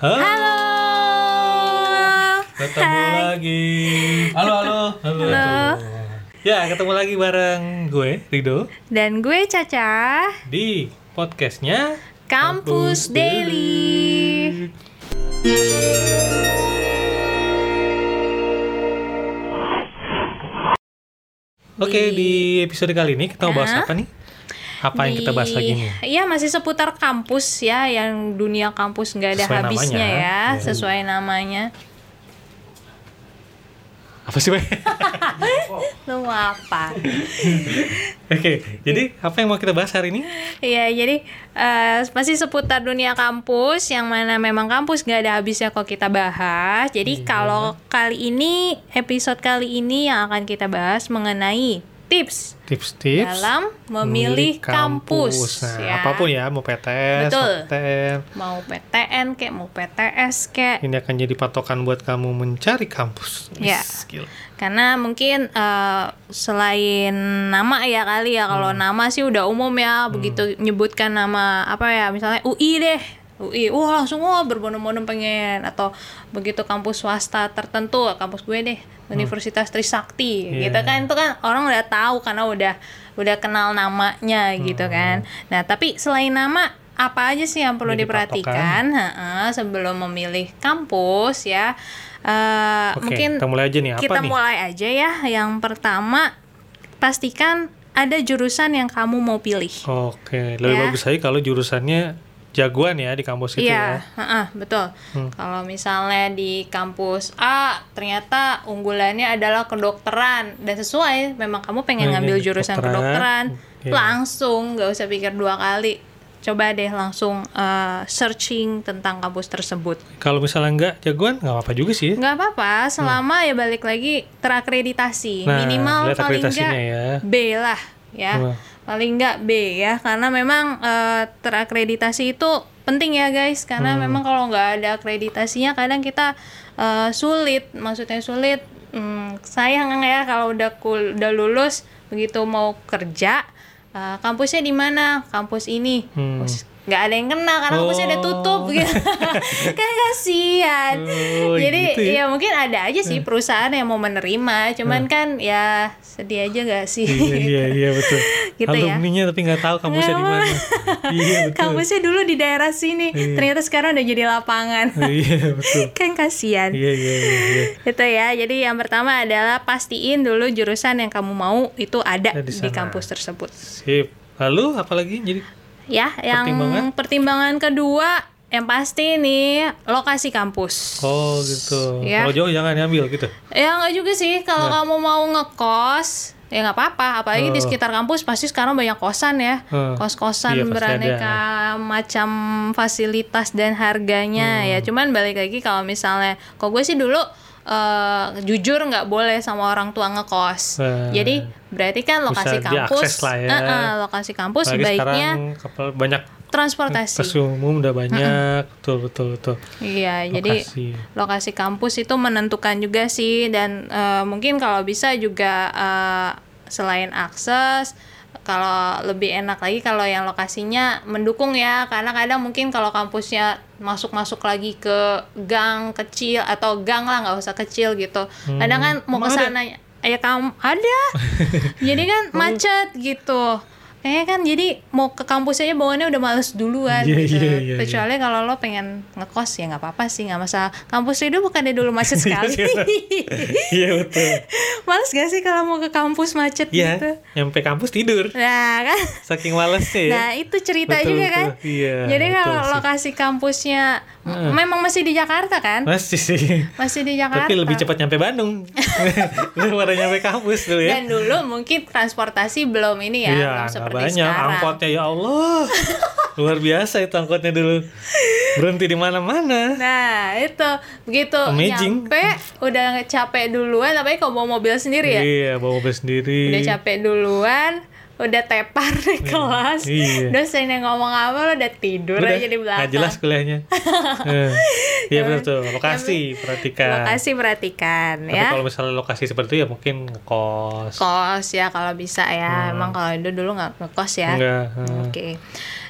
Halo. Halo. Ketemu Hai. lagi. Halo, halo. Halo. Halo. Ya, ketemu lagi bareng gue, Rido, Dan gue Caca, di podcastnya Kampus Daily. Oke, Di- di episode kali ini kita mau bahas apa nih? Apa yang kita bahas lagi nih? Iya masih seputar kampus ya, yang dunia kampus nggak ada Sesuai habisnya namanya. ya, Ya. sesuai namanya. Apa sih, Bay? Lu apa? Oke, jadi apa yang mau kita bahas hari ini? Iya, jadi eh, masih seputar dunia kampus, yang mana memang kampus nggak ada habisnya kok kita bahas. Jadi Iya. kalau kali ini episode kali ini yang akan kita bahas mengenai tips Tips-tips dalam memilih kampus, Nah, ya. apa pun ya, mau PTS, Betul. PTN, mau PTN kayak mau PTS kayak ini akan jadi patokan buat kamu mencari kampus. Ya. Gila. karena mungkin eh, selain nama ya kali ya kalau Hmm. nama sih udah umum ya begitu nyebutkan nama apa ya misalnya UI deh UI wah langsung wah berbondong-bondong pengen atau begitu kampus swasta tertentu kampus gue deh Universitas Trisakti Hmm. Iya. gitu kan itu kan orang udah tahu karena udah udah kenal namanya gitu Hmm. kan nah tapi selain nama apa aja sih yang perlu Jadi diperhatikan Heeh, sebelum memilih kampus ya Eh, Oke, mungkin kita mulai aja nih. Apa kita nih? mulai aja ya. Yang pertama, pastikan ada jurusan yang kamu mau pilih. Oke, lebih Ya. bagus aja kalau jurusannya jagoan ya di kampus itu Iya, ya. heeh, betul. Hmm. Kalau misalnya di kampus A ternyata unggulannya adalah kedokteran dan sesuai, memang kamu pengen Pengen ngambil jurusan kedokteran, kedokteran, iya. langsung nggak usah pikir dua kali. Coba deh langsung eh, searching tentang kampus tersebut. Kalau misalnya enggak jagoan, nggak apa-apa juga sih. ya. Nggak apa-apa, selama ya balik lagi terakreditasi. Nah, Minimal paling akreditasinya nggak ya. B lah ya. Wah. Paling nggak B ya, karena memang eh, terakreditasi itu penting ya guys. Karena Hmm. memang kalau nggak ada akreditasinya kadang kita eh, sulit, maksudnya sulit. Hmm, sayang ya kalau udah kul udah lulus begitu mau kerja eh, kampusnya di mana? Kampus ini. Hmm. Nggak ada yang kena karena kampusnya udah tutup Oh. gitu. kan kasihan. Oh, Jadi gitu ya. ya mungkin ada aja sih perusahaan yang mau menerima, cuman kan ya sedih aja gak sih? iya, iya, iya betul. Gitu ya. Alumninya tapi nggak tahu kampusnya di mana. iya, betul. Kampusnya dulu di daerah sini, Iya. ternyata sekarang udah jadi lapangan. iya, betul. kan kasihan. Iya, iya, iya, iya. Itu ya. Jadi yang pertama adalah pastiin dulu jurusan yang kamu mau itu ada Ada di, di kampus tersebut. Sip. Lalu apalagi jadi Ya, yang Pertimbangan? pertimbangan kedua yang pasti nih lokasi kampus. Oh gitu. Ya. Kalau jauh jangan diambil gitu. Ya nggak juga sih kalau Nah. kamu mau ngekos ya nggak apa-apa apalagi di Oh. sekitar kampus pasti sekarang banyak kosan ya Hmm. kos-kosan Iya, beraneka macam fasilitas dan harganya Hmm. ya cuman balik lagi kalau misalnya kok gue sih dulu eh, jujur nggak boleh sama orang tua ngekos Hmm. jadi berarti kan lokasi kampus lah ya. Eh, eh, lokasi kampus Apalagi sebaiknya sekarang kapal banyak transportasi Kes umum udah banyak, betul betul betul. Iya, jadi Lokasi. lokasi kampus itu menentukan juga sih dan eh, mungkin kalau bisa juga eh, selain akses kalau lebih enak lagi kalau yang lokasinya mendukung ya. Karena kadang mungkin kalau kampusnya masuk-masuk lagi ke gang kecil atau gang lah nggak usah kecil gitu. Kadang kan mau ke sana ya kamu ada. Jadi kan macet gitu kayaknya kan jadi mau ke kampus aja bawaannya udah males duluan Iya, gitu. iya, iya, kecuali kalau lo pengen ngekos ya nggak apa-apa sih nggak masalah. Kampus itu bukannya dulu macet sekali. Iya. Betul. males gak sih kalau mau ke kampus macet Iya, gitu? nyampe kampus tidur. nah kan. Saking malesnya ya. nah itu cerita Betul, juga betul. kan Iya, jadi betul kalau lokasi kampusnya m- memang masih di Jakarta kan Masih sih. masih di Jakarta Tapi lebih cepat nyampe Bandung. Daripada nyampe kampus dulu ya. dan dulu mungkin transportasi belum ini ya Iya, belum seperti banyak sekarang angkotnya ya Allah. Luar biasa itu angkotnya dulu. Berhenti di mana-mana. Nah itu begitu Amazing. nyampe udah capek duluan, tapi kalau bawa mobil sendiri ya, Iya, bawa mobil sendiri. udah capek duluan, udah tepar di kelas, Iya. dosen yang ngomong apa lo udah tidur Udah, aja di belakang. nggak jelas kuliahnya. Eh, Iya betul tuh. Lokasi perhatikan. Lokasi perhatikan Tapi ya. kalau misalnya lokasi seperti itu ya mungkin ngekos. Kos ya kalau bisa ya. Emang kalau itu dulu nggak ngekos ya. Hmm. Enggak. Oke.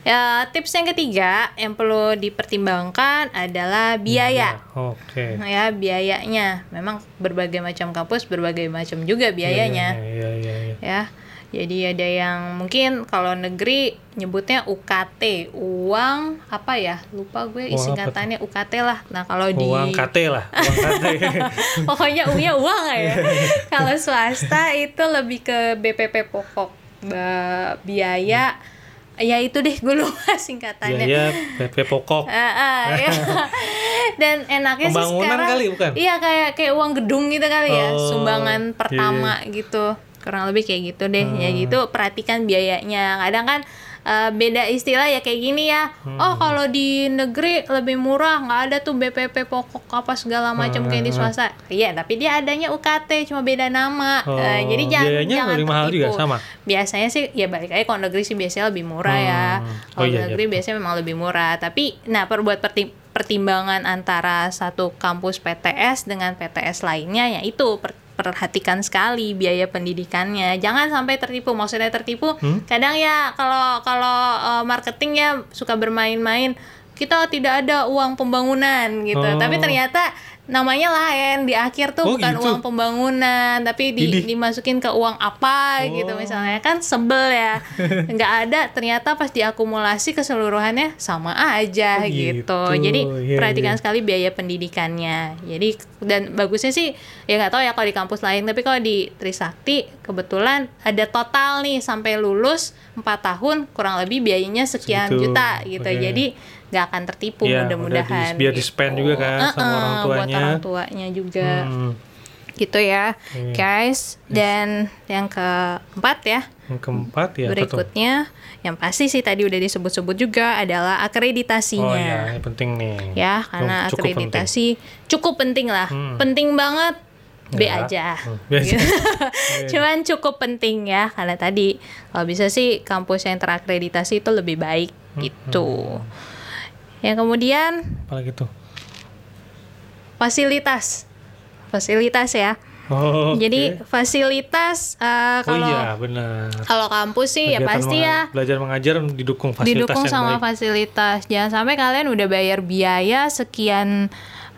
Ya, tips yang ketiga yang perlu dipertimbangkan adalah biaya. Oke. Ya, biayanya. Memang berbagai macam kampus berbagai macam juga biayanya. Iya, iya, iya. iya. Ya. Jadi ada yang mungkin kalau negeri nyebutnya UKT, uang apa ya? Lupa gue Uang singkatannya UKT lah. Nah, kalau di Uang KT lah, uang KT. pokoknya uangnya uang ya. kalau swasta itu lebih ke BPP pokok biaya ya itu deh gue lupa singkatannya. Biaya PP pokok. Ah, ah, ya. Dan enaknya sih sekarang kali, bukan? Iya kayak kayak uang gedung gitu kali ya, Oh, sumbangan pertama gitu. Kurang lebih kayak gitu deh. Ya Hmm. gitu perhatikan biayanya. Kadang kan eh, beda istilah ya kayak gini ya. Hmm. Oh, kalau di negeri lebih murah, nggak ada tuh BPP pokok apa segala macam kayak di swasta. Iya, tapi dia adanya UKT cuma beda nama. Oh, Eh, jadi jangan biayanya jangan lebih mahal juga, sama? Biasanya sih ya balik lagi kalau negeri sih biasanya lebih murah ya. Hmm. Kalau Oh, iya, iya. negeri biasanya memang lebih murah tapi nah per buat perti- pertimbangan antara satu kampus PTS dengan PTS lainnya ya itu per- perhatikan sekali biaya pendidikannya jangan sampai tertipu maksudnya tertipu Hmm? kadang ya kalau kalau uh, marketing ya suka bermain-main kita tidak ada uang pembangunan gitu Oh. tapi ternyata namanya lain di akhir tuh Oh, bukan gitu? uang pembangunan tapi di, dimasukin ke uang apa gitu Oh. misalnya kan sebel ya nggak ada ternyata pas diakumulasi keseluruhannya sama aja Oh, gitu. gitu. jadi Iya, perhatikan iya. sekali biaya pendidikannya jadi dan bagusnya sih ya nggak tahu ya kalau di kampus lain tapi kalau di Trisakti kebetulan ada total nih sampai lulus 4 tahun kurang lebih biayanya sekian Segitu. juta gitu Oke. jadi nggak akan tertipu Iya, mudah-mudahan. udah di- biar di-spend juga kan sama Uh-uh, orang buat tuanya. orang tuanya juga. Hmm. gitu ya Oke. guys. Dan yang keempat ya. Yang keempat ya berikutnya yang pasti sih tadi udah disebut-sebut juga adalah akreditasinya. Oh iya, penting nih. ya karena Cukup akreditasi cukup penting lah. Hmm. penting banget B Ya. aja. Hmm, B aja. cuman cukup penting ya karena tadi kalau bisa sih kampus yang terakreditasi itu lebih baik. Hmm, gitu yang kemudian Apalagi tuh? fasilitas fasilitas ya Oh, jadi fasilitas eh, Oh kalau iya, benar. kalau kampus sih ya Kegiatan pasti menga- ya Belajar mengajar didukung fasilitas didukung yang sama baik. fasilitas. Jangan sampai kalian udah bayar biaya sekian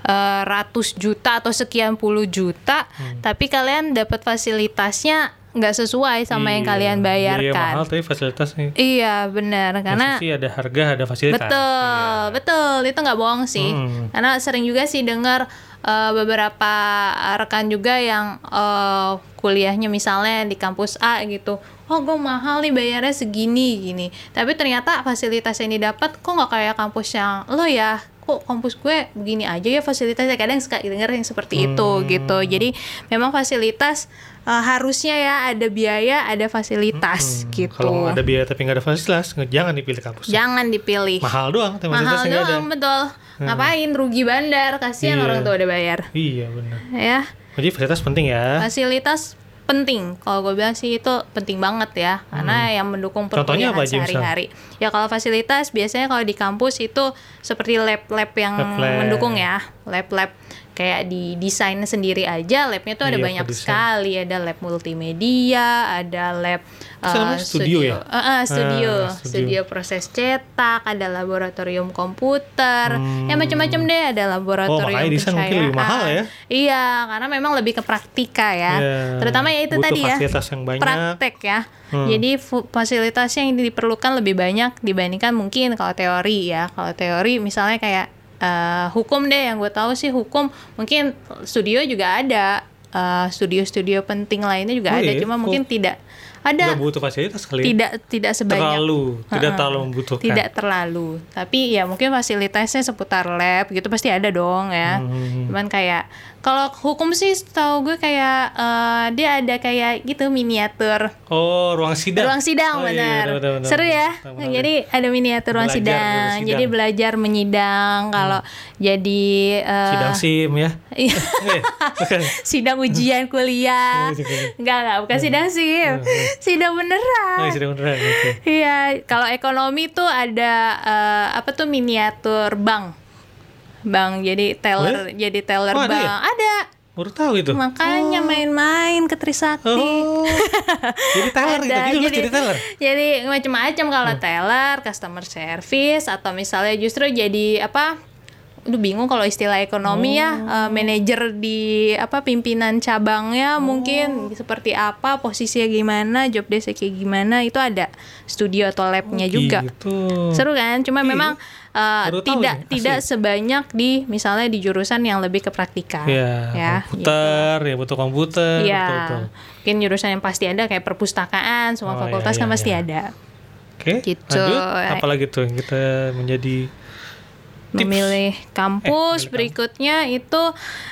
eh, ratus juta atau sekian puluh juta, Hmm. tapi kalian dapat fasilitasnya nggak sesuai sama yang Iya, kalian Biaya mahal bayarkan. tapi fasilitas nih. Iya benar karena sih ada harga, ada fasilitas. betul betul itu nggak bohong sih. Hmm. Karena sering juga sih dengar eh, beberapa rekan juga yang eh, kuliahnya misalnya di kampus A gitu. Oh, gue mahal nih bayarnya segini gini. Tapi ternyata fasilitas yang didapat kok nggak kayak kampus yang lo ya. Kok kampus gue begini aja ya fasilitasnya kadang suka denger yang seperti itu Hmm. gitu. Jadi memang fasilitas eh, harusnya ya ada biaya, ada fasilitas Hmm, gitu. Kalau ada biaya tapi nggak ada fasilitas, jangan dipilih kampus. Jangan dipilih Mahal doang, tapi mahal nggak ada. doang betul ngapain rugi bandar kasihan Iya. orang tua udah bayar Iya benar. ya Jadi fasilitas penting ya. fasilitas penting. Kalau gue bilang sih itu penting banget ya. Karena yang mendukung Hmm. Perkuliahan sehari-hari. Ya kalau fasilitas biasanya kalau di kampus itu seperti lab-lab yang Lab-lab. mendukung ya. Lab-lab kayak di desain sendiri aja labnya tuh ada Iya, banyak sekali ada lab multimedia ada lab namanya eh, studio ya? Eh, eh, studio. Ah, studio. studio proses cetak ada laboratorium komputer ya macam-macam deh ada laboratorium Hmm. Oh, desain mungkin lebih mahal ya? iya karena memang lebih ke praktika ya Iya. terutama ya itu Butuh tadi ya yang banyak. praktek ya Hmm. jadi fasilitasnya yang diperlukan lebih banyak dibandingkan mungkin kalau teori ya kalau teori misalnya kayak eh, hukum deh yang gue tahu sih hukum mungkin studio juga ada eh, studio-studio penting lainnya juga Oh ada iya? cuma Kok mungkin tidak ada Nggak butuh fasilitas kali. ya? tidak tidak sebanyak terlalu, tidak terlalu membutuhkan. tidak terlalu tapi ya mungkin fasilitasnya seputar lab gitu pasti ada dong ya Hmm. cuman kayak kalau hukum sih tahu gue kayak eh, dia ada kayak gitu miniatur Oh, ruang sidang. ruang sidang Oh, iya, benar benar, seru ya benar. jadi ada miniatur ruang Belajar sidang. dari sidang. jadi belajar menyidang kalau jadi eh, sidang SIM ya. iya. Eh, sidang ujian kuliah enggak enggak bukan sidang sih sidang Oh, beneran sidang beneran. Iya, kalau ekonomi tuh ada eh, apa tuh miniatur bank. Bank jadi teller, Oh jadi teller Oh, ada bank. ya? Ada. baru tahu itu. Makanya main-main ke Trisakti. Oh. jadi teller gitu. Ada, Jadi lu jadi teller. jadi macam-macam kalau Hmm. teller, customer service atau misalnya justru jadi apa? Udah bingung kalau istilah ekonomi ya, Oh. eh, manajer di apa pimpinan cabangnya Oh. mungkin seperti apa, posisinya gimana, job kayak gimana itu ada studio atau labnya juga. Gitu. Seru kan? Cuma Iya. memang eh, Baru tahu tidak nih, tidak asli. sebanyak di misalnya di jurusan yang lebih ke praktikal. Ya, ya komputer, ya butuh komputer, Iya, betul, betul. mungkin jurusan yang pasti ada kayak perpustakaan, semua Oh, fakultas iya, kan iya, pasti iya. ada. Oke, Gitu. lanjut. Apalagi tuh yang kita menjadi. Memilih kampus Eh, berikutnya itu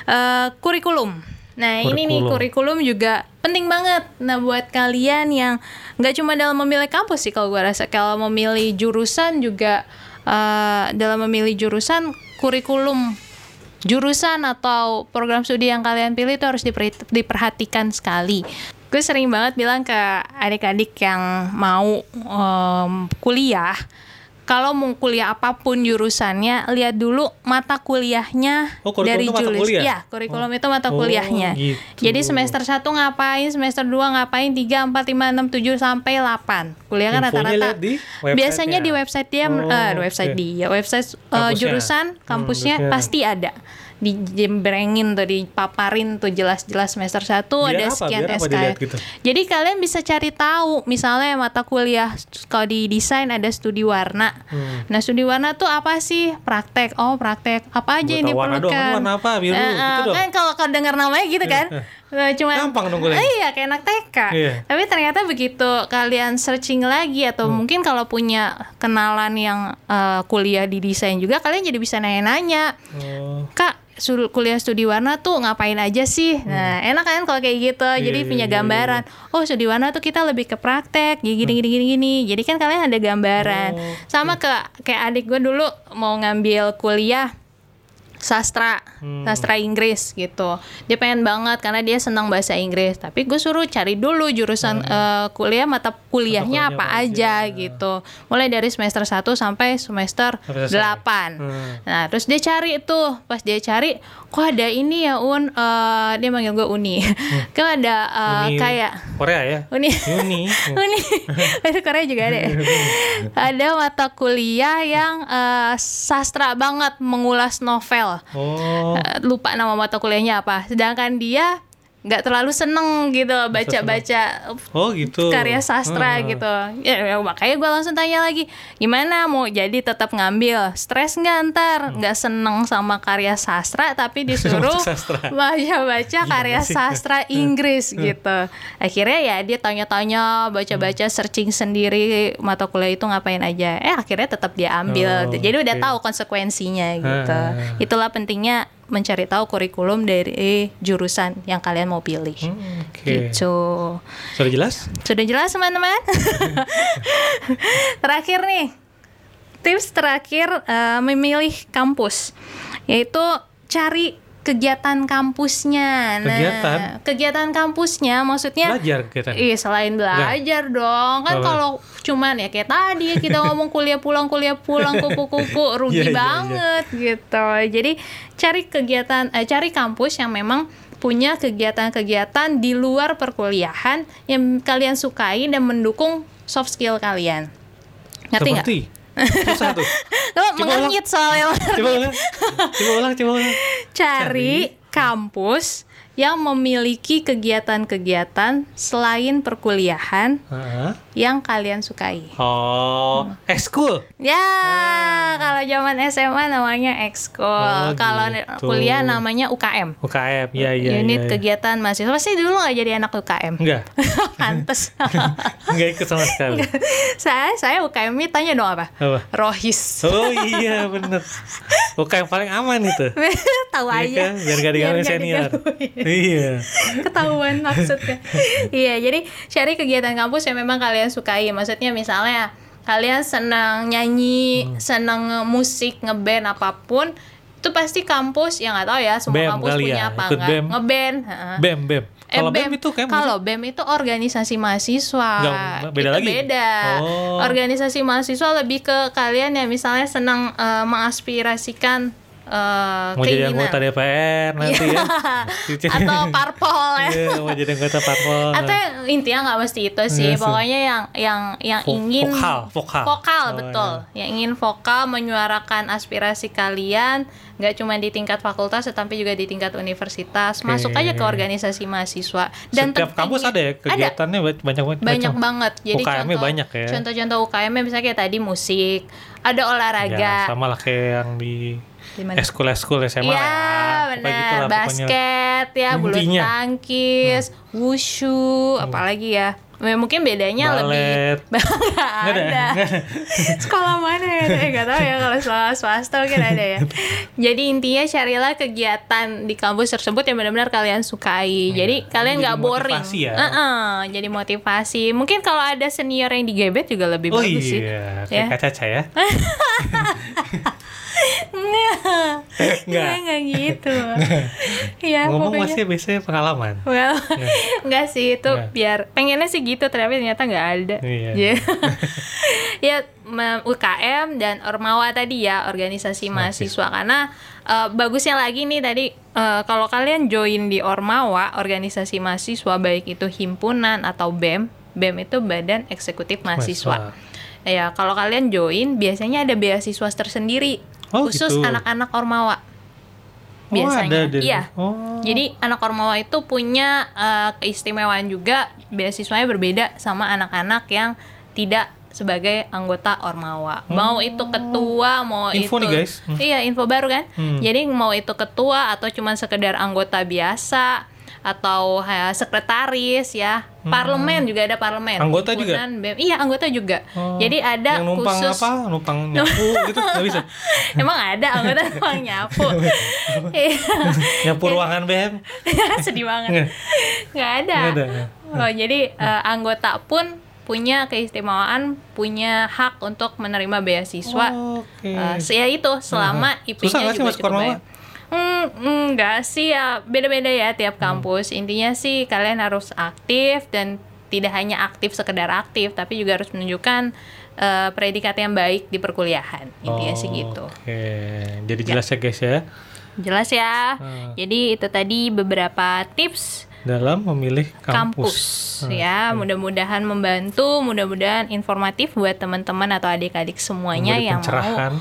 eh, kurikulum. Nah ini nih kurikulum juga penting banget. Nah buat kalian yang nggak cuma dalam memilih kampus sih kalau gua rasa kalau memilih jurusan juga eh, dalam memilih jurusan kurikulum jurusan atau program studi yang kalian pilih itu harus diper- diperhatikan sekali. Gue sering banget bilang ke adik-adik yang mau em, kuliah, kalau mau kuliah apa pun jurusannya, lihat dulu mata kuliahnya Oh, kurikulum dari itu mata jurusan. kuliah? Ya, kurikulum itu mata Oh, kuliahnya. gitu. Jadi semester 1 ngapain, semester 2 ngapain, 3, 4, 5, 6, 7 sampai 8. Kuliah kan rata-rata. di. Biasanya di website dia Oh, eh, website oke. dia, website eh, Kampusnya. jurusan Hmm, kampusnya kampusnya. pasti ada dijembrengin tuh dipaparin tuh jelas-jelas semester 1 Biar ada apa? sekian Biar dilihat gitu? Jadi kalian bisa cari tahu misalnya mata kuliah kalau di desain ada studi warna. Hmm. Nah, studi warna tuh apa sih? Praktek. Oh, praktek. Apa aja Gua yang tahu warna diperlukan? doang, warna apa? Biru, Eh, gitu. Kan kalau kalau dengar namanya gitu kan. Eh, Cuma Gampang dong kuliah. Iya, kayak anak TK. Iya. Tapi ternyata begitu kalian searching lagi atau Hmm. mungkin kalau punya kenalan yang eh, kuliah di desain juga kalian jadi bisa nanya-nanya. Oh. Kak, kuliah studi warna tuh ngapain aja sih? Nah, enak kan kalau kayak gitu. Jadi Hmm. Iya, punya iya, iya, gambaran. Oh, studi warna tuh kita lebih ke praktek, gini gini gini gini. Jadi kan kalian ada gambaran. Oh, Sama ke kayak adik gue dulu mau ngambil kuliah sastra, Hmm. sastra Inggris gitu. Dia pengen banget karena dia senang bahasa Inggris. Tapi gue suruh cari dulu jurusan eh, kuliah mata kuliahnya Hmm. kuliahnya apa apa aja gitu. Mulai dari semester 1 sampai semester selesai. 8. Hmm. Nah, terus dia cari tuh, pas dia cari, kok ada ini ya Un, Eh, dia manggil gue Uni. kan ada Hmm. Uni kayak Korea ya? Uni. Uni. Uni. Itu Korea juga ada. ya? ada mata kuliah yang eh, sastra banget mengulas novel. Oh. Eh, lupa nama mata kuliahnya apa. Sedangkan dia nggak terlalu seneng gitu baca-baca Oh gitu. karya sastra Hmm. gitu. Ya, ya, makanya gue langsung tanya lagi, gimana mau jadi tetap ngambil? Stres nggak ntar? Nggak seneng sama karya sastra tapi disuruh baca-baca karya sih? sastra Inggris gitu. Akhirnya ya dia tanya-tanya, baca-baca, searching sendiri mata kuliah itu ngapain aja. Eh akhirnya tetap dia ambil. Oh, jadi udah oke. tahu konsekuensinya gitu. Ah. Itulah pentingnya mencari tahu kurikulum dari jurusan yang kalian mau pilih. Hmm, Oke. Gitu. Sudah jelas? Sudah jelas teman-teman? terakhir nih, tips terakhir eh, memilih kampus, yaitu cari kegiatan kampusnya. Nah, Kegiatan? kegiatan kampusnya maksudnya Belajar kita. Iya selain belajar dong kan kalau cuman ya kayak tadi kita ngomong kuliah pulang kuliah pulang kupu-kupu Iya, rugi iya, iya. banget gitu jadi cari kegiatan eh, cari kampus yang memang punya kegiatan-kegiatan di luar perkuliahan yang kalian sukai dan mendukung soft skill kalian ngerti nggak? Seperti. Susah tuh. Lo mengengit soalnya Coba ulang. Coba ulang, coba ulang. Cari kampus yang memiliki kegiatan-kegiatan selain perkuliahan Heeh. yang kalian sukai. Oh, ekskul. Ya, kalau zaman SMA namanya ekskul, Oh, kalau gitu. kuliah namanya UKM. UKM. Iya, iya, Unit iya. iya. kegiatan mahasiswa. Pasti dulu nggak jadi anak UKM. Enggak. Pantes. Enggak ikut sama sekali. saya saya UKM ini tanya dong apa? Apa? Rohis. Oh iya bener UKM paling aman itu Tahu Iya aja. kan? Biar gak digangguin senior digangguin. Iya ketahuan maksudnya. iya, jadi cari kegiatan kampus yang memang kalian sukai. Maksudnya misalnya kalian senang nyanyi, Hmm. senang musik, ngeband apa pun, itu pasti kampus yang nggak tahu ya semua BEM kampus punya ya, apa ikut enggak. BEM. Ngeband. BEM BEM Eh, Kalau BEM itu kayak kalau BEM itu organisasi mahasiswa. Nggak, beda Itu lagi? Beda. Oh. Organisasi mahasiswa lebih ke kalian yang misalnya senang eh, mengaspirasikan eh, Mau jadi anggota DPR nanti ya. atau parpol ya. Iya, mau jadi anggota parpol. atau intinya nggak mesti itu sih Iya sih. pokoknya yang yang yang Vo- ingin vokal, vokal. vokal Oh, betul iya. yang ingin vokal menyuarakan aspirasi kalian nggak cuma di tingkat fakultas tetapi juga di tingkat universitas masuk aja ke organisasi mahasiswa dan Setiap kampus ada ya kegiatannya ba- banyak banget. banyak banget jadi UKM-nya contoh banyak ya. contoh-contoh UKM -nya misalnya kayak tadi musik ada Ya, olahraga sama lah kayak yang di Di mana? eskul-eskul SMA lah ya. Pokoknya benar pokoknya. basket ya bulu Intinya. Hmm. tangkis wushu apalagi ya Ya, mungkin bedanya Balet. lebih nggak ada, ada. sekolah mana ya nggak tahu ya kalau sekolah swasta mungkin ada ya jadi intinya carilah kegiatan di kampus tersebut yang benar-benar kalian sukai jadi kalian nggak boring motivasi ya. Heeh, jadi motivasi mungkin kalau ada senior yang digebet juga lebih Oh bagus sih iya, Ya. kayak Kak Caca ya. Nggak, Nggak. nggak gitu. ya, Ngomong pokoknya. masih biasanya pengalaman. Well, enggak sih itu Nggak. biar pengennya sih gitu tapi ternyata nggak ada. Iya. Ya. ya UKM dan Ormawa tadi ya organisasi mahasiswa karena eh, bagusnya lagi nih tadi eh, kalau kalian join di Ormawa organisasi mahasiswa baik itu himpunan atau BEM, BEM itu Badan Eksekutif Mahasiswa. Ya, kalau kalian join biasanya ada beasiswa tersendiri Oh, khusus gitu. anak-anak Ormawa. Oh, Biasanya. ada, ada. Iya. Oh. Jadi anak Ormawa itu punya eh, keistimewaan juga beasiswanya berbeda sama anak-anak yang tidak sebagai anggota Ormawa. Mau itu ketua, mau. Info itu nih, guys. Hmm. Iya, info baru kan. Hmm. Jadi mau itu ketua atau cuma sekedar anggota biasa atau eh, sekretaris ya. Parlemen juga ada parlemen. Hmm. Anggota juga? BEM. Iya, anggota juga. Oh. Jadi ada yang numpang khusus apa? Numpang nyapu gitu nggak bisa. Emang ada anggota numpang nyapu. Iya. Nyapu ruangan BM. Sedih banget. Nggak. Ada. Nggak ada. Oh, jadi eh, anggota pun punya keistimewaan, punya hak untuk menerima beasiswa. Oke. Eh, ya itu selama Susah IP-nya juga cukup Ormawa? Hmm, enggak sih ya beda-beda ya tiap Hmm. kampus. Intinya sih kalian harus aktif dan tidak hanya aktif sekedar aktif, tapi juga harus menunjukkan eh, predikat yang baik di perkuliahan. Intinya sih gitu. Oke, jadi jelas ya guys ya Jelas ya. Hmm. Jadi itu tadi beberapa tips dalam memilih kampus, kampus. Hmm, ya mudah-mudahan membantu mudah-mudahan informatif buat teman-teman atau adik-adik semuanya Memberi yang mau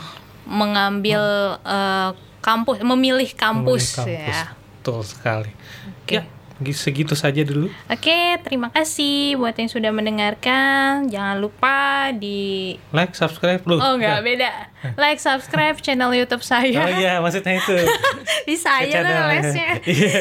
mengambil eh, kampus memilih kampus, memilih kampus. ya Betul sekali. Oke. Ya, segitu saja dulu. oke terima kasih buat yang sudah mendengarkan jangan lupa di Like, subscribe lu. oh enggak beda like subscribe channel YouTube saya Oh iya, maksudnya itu. bisa Ke aja tuh lesnya Iya.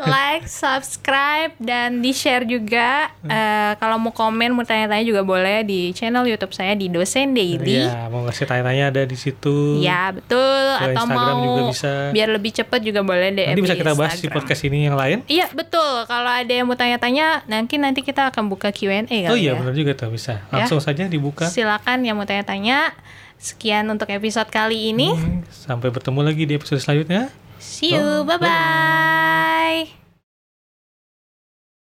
like, subscribe, dan di share juga. Eh, kalau mau komen, mau tanya-tanya juga boleh di channel YouTube saya di Dosen Daily. Iya, mau ngasih tanya-tanya ada di situ. Ya betul. Ke Atau Instagram mau juga bisa. biar lebih cepet juga boleh DM Nanti bisa di kita bahas di podcast ini yang lain. Iya betul. Kalau ada yang mau tanya-tanya, nanti nanti kita akan buka Q&A kali Oh iya, ya. benar juga tuh bisa. Ya. Langsung saja dibuka. Silakan yang mau tanya-tanya. Sekian untuk episode kali ini. Hmm, Sampai bertemu lagi di episode selanjutnya. See you. Bye bye.